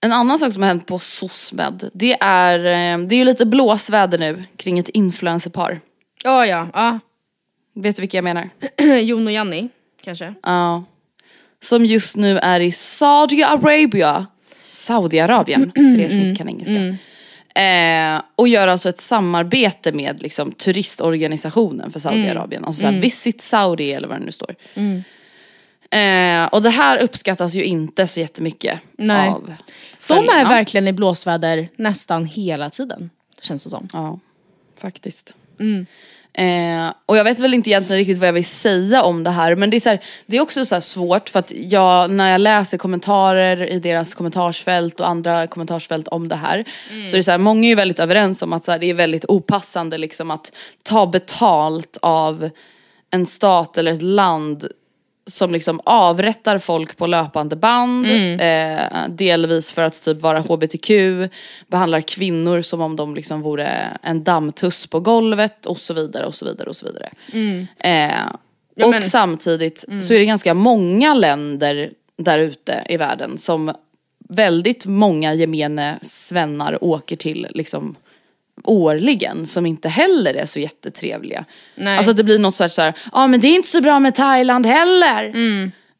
En annan sak som har hänt på SOSMED det är, eh, det är ju lite blåsväder nu kring ett influencerpar. Ja, ja, ja. Vet du vilka jag menar? Jon och Janni, kanske? Ja. Som just nu är i Saudi Arabia, Saudiarabien för er som inte kan engelska. Eh, och gör alltså ett samarbete med liksom, turistorganisationen för Saudiarabien. Alltså såhär, Visit Saudi eller vad det nu står. Eh, och det här uppskattas ju inte så jättemycket Nej. av De är följarna. verkligen i blåsväder nästan hela tiden, känns det som. Ja, faktiskt. Eh, och jag vet väl inte egentligen riktigt vad jag vill säga om det här men det är, så här, det är också så svårt för att jag, när jag läser kommentarer i deras kommentarsfält och andra kommentarsfält om det här så är det så här, många är ju väldigt överens om att så här, det är väldigt opassande liksom att ta betalt av en stat eller ett land som liksom avrättar folk på löpande band, eh, delvis för att typ vara hbtq, behandlar kvinnor som om de liksom vore en dammtuss på golvet och så vidare och så vidare och så vidare. Eh, och men- samtidigt så är det ganska många länder där ute i världen som väldigt många gemene svennar åker till liksom årligen som inte heller är så jättetrevliga. Nej. Alltså att det blir något sorts såhär, ja ah, men det är inte så bra med Thailand heller.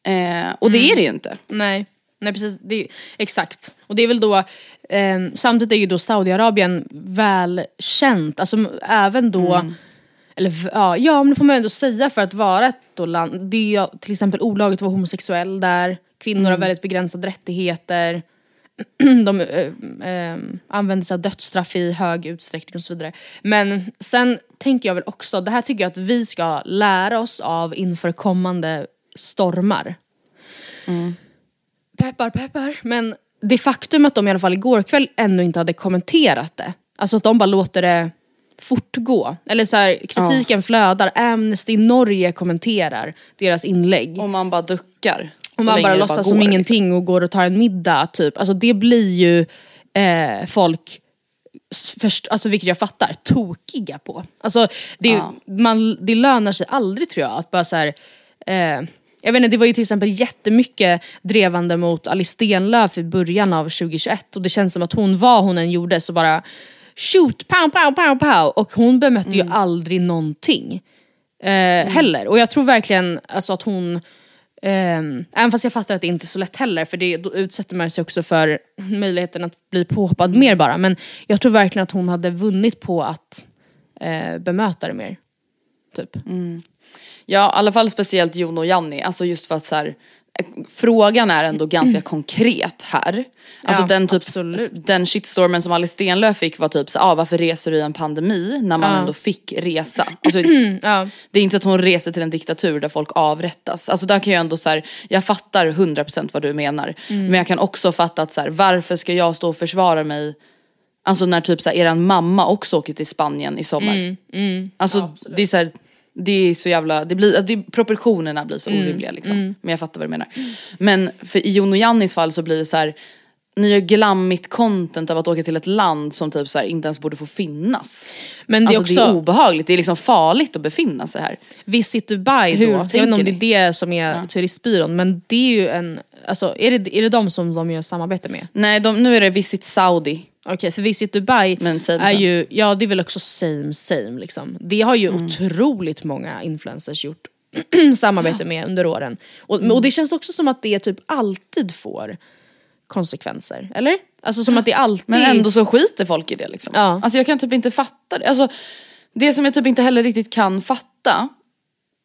Eh, och det är det ju inte. Nej, nej precis. Det är, exakt. Och det är väl då, eh, samtidigt är ju då Saudiarabien välkänt, alltså även då, Mm. eller ja, ja men det får man ändå säga för att vara ett då land, det är till exempel olagligt att vara homosexuell där, kvinnor Mm. har väldigt begränsade rättigheter, de eh, eh, använder sig av dödsstraff i hög utsträckning och så vidare. Men sen tänker jag väl också, det här tycker jag att vi ska lära oss av inför kommande stormar. Peppar peppar. Men det faktum att de i alla fall igår kväll ännu inte hade kommenterat det. Alltså att de bara låter det fortgå. Eller så här, kritiken flödar. Amnesty Norge kommenterar deras inlägg. Och man bara duckar. Och man bara låtsas går, som liksom. ingenting och går och tar en middag typ. Alltså det blir ju eh, folk, först, alltså vilket jag fattar, tokiga på. Alltså det, Ja. man, det lönar sig aldrig tror jag att bara så här, eh, jag vet inte, det var ju till exempel jättemycket drevande mot Alice Stenlöf i början av 2021 och det känns som att hon, vad hon än gjorde så bara shoot, pow, pow, pow, pow och hon bemötte ju aldrig någonting. Eh, Heller. Och jag tror verkligen alltså, att hon Um, även fast jag fattar att det inte är så lätt heller för det, då utsätter man sig också för möjligheten att bli påhoppad mer bara. Men jag tror verkligen att hon hade vunnit på att uh, bemöta det mer. Typ. Mm. Ja, i alla fall speciellt Jon och Janni. Alltså just för att så här, frågan är ändå ganska konkret här. Alltså Ja, den, typ, absolut. den shitstormen som Alice Stenlöf fick var typ så, ah, varför reser du i en pandemi när man Ja. ändå fick resa? Alltså, Ja. Det är inte att hon reser till en diktatur där folk avrättas. Alltså där kan jag ändå så här, jag fattar 100% vad du menar. Mm. Men jag kan också fatta att så här, varför ska jag stå och försvara mig Alltså när typ så här, eran mamma också åker till Spanien i sommar. Mm, Alltså det är så här, det är så jävla, det blir, det, proportionerna blir Mm, så orimliga liksom. Men jag fattar vad du menar. Men för i Jon och Jannis fall så blir det så här. Ni gör glammigt content av att åka till ett land som typ så här, inte ens borde få finnas. Men det är alltså det är också obehagligt, det är liksom farligt att befinna sig här. Visit Dubai Hur då. Jag vet inte om det är det som är turistbyrån men det är ju en, alltså är det, är det de som de gör samarbete med? Nej de, nu är det Visit Saudi. Okej för Visit Dubai Men same, är ju, ja det är väl också same same liksom. Det har ju Mm. otroligt många influencers gjort samarbete med under åren. Och, Mm. och det känns också som att det typ alltid får konsekvenser, eller? Alltså som att det alltid... Men ändå så skiter folk i det liksom. Ja. Alltså jag kan typ inte fatta det. Alltså, det som jag typ inte heller riktigt kan fatta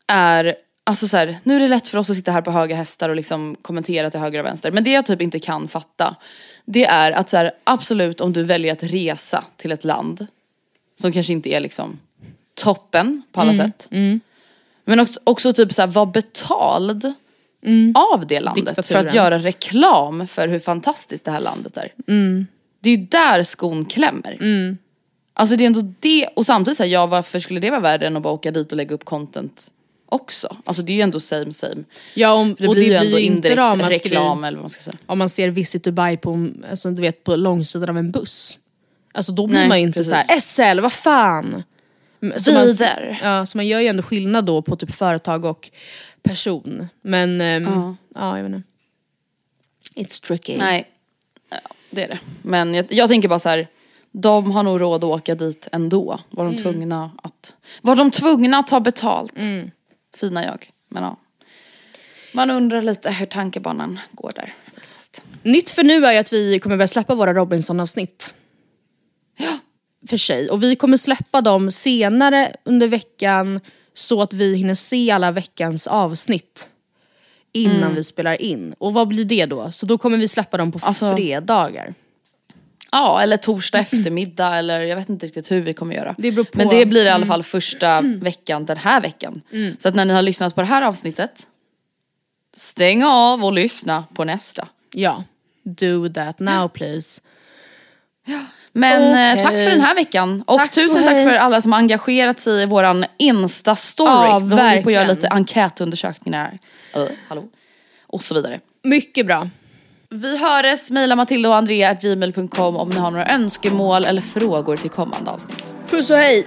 är, alltså så här, nu är det lätt för oss att sitta här på höga hästar och liksom kommentera till höger och vänster. Men det jag typ inte kan fatta, det är att så här, absolut om du väljer att resa till ett land som kanske inte är liksom toppen på alla sätt. Men också, också typ så här, vara betald av det landet för att Diktaturen. göra reklam för hur fantastiskt det här landet är. Det är ju där skon klämmer. Alltså det är ändå det, och samtidigt säger ja varför skulle det vara värre än att bara åka dit och lägga upp content också? Alltså det är ju ändå same same. Ja, om, Det och blir det ju blir ändå ju indirekt ramaskri reklam eller vad man ska säga. om man ser Visit Dubai på, alltså, du vet, på långsidan av en buss. Alltså då blir Nej, man ju inte precis. så här: SL, vad fan! Så man, ja, så man gör ju ändå skillnad då på typ företag och person. Men ehm, ja, jag vet inte. It's tricky. Nej, ja, det är det. Men jag, jag tänker bara så här. de har nog råd att åka dit ändå. Var de tvungna att, var de tvungna att ta betalt? Fina jag. Men ja. Man undrar lite hur tankebanan går där. faktiskt. Nytt för nu är ju att vi kommer börja släppa våra Robinson-avsnitt. Ja. För sig. Och vi kommer släppa dem senare under veckan så att vi hinner se alla veckans avsnitt innan vi spelar in. Och vad blir det då? Så då kommer vi släppa dem på Alltså- fredagar. Ja, eller torsdag eftermiddag eller jag vet inte riktigt hur vi kommer göra. Det. Men det blir i alla fall första veckan den här veckan. Så att när ni har lyssnat på det här avsnittet, stäng av och lyssna på nästa. Ja, do that now please. Men eh, Okej. tack för den här veckan. Och Tack tusen och tack för alla som har engagerat sig i våran Insta-story. Ja, vi håller på att göra lite enkätundersökningar. Uh, hallå. Och så vidare. Mycket bra. Vi höres, mejla Matilda och Andrea gmail.com om ni har några önskemål eller frågor till kommande avsnitt. Puss och hej!